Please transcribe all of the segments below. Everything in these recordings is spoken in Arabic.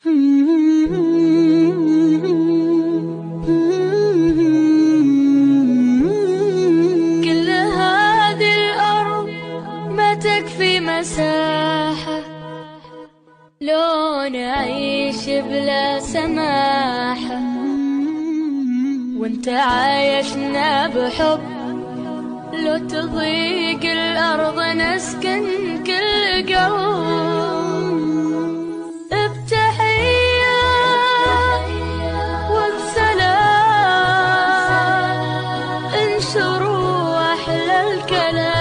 كل هذه الأرض ما تكفي مساحة. لو نعيش بلا سماحة. وانت عايشنا بحب. لو تضيق الأرض الكلام.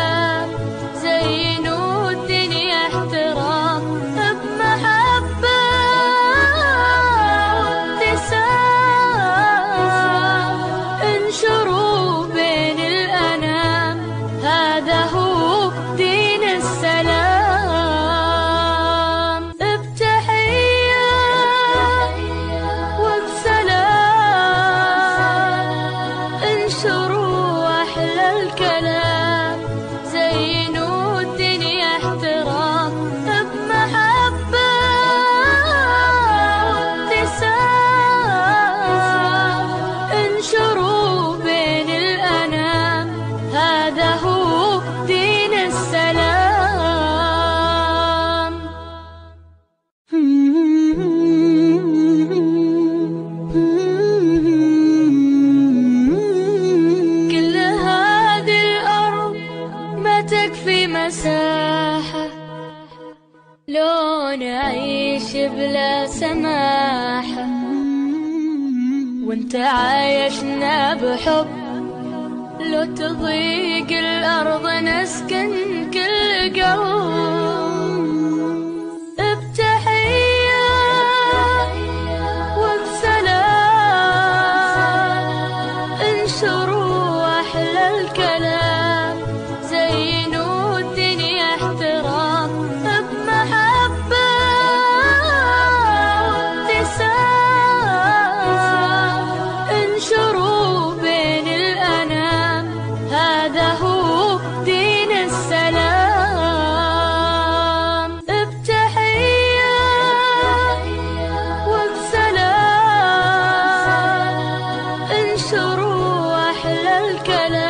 كل هذه الأرض ما تكفي مساحة لو نعيش بلا سماحة. وانت عايشنا بحب لو تضيق الأرض نسكن الكلام.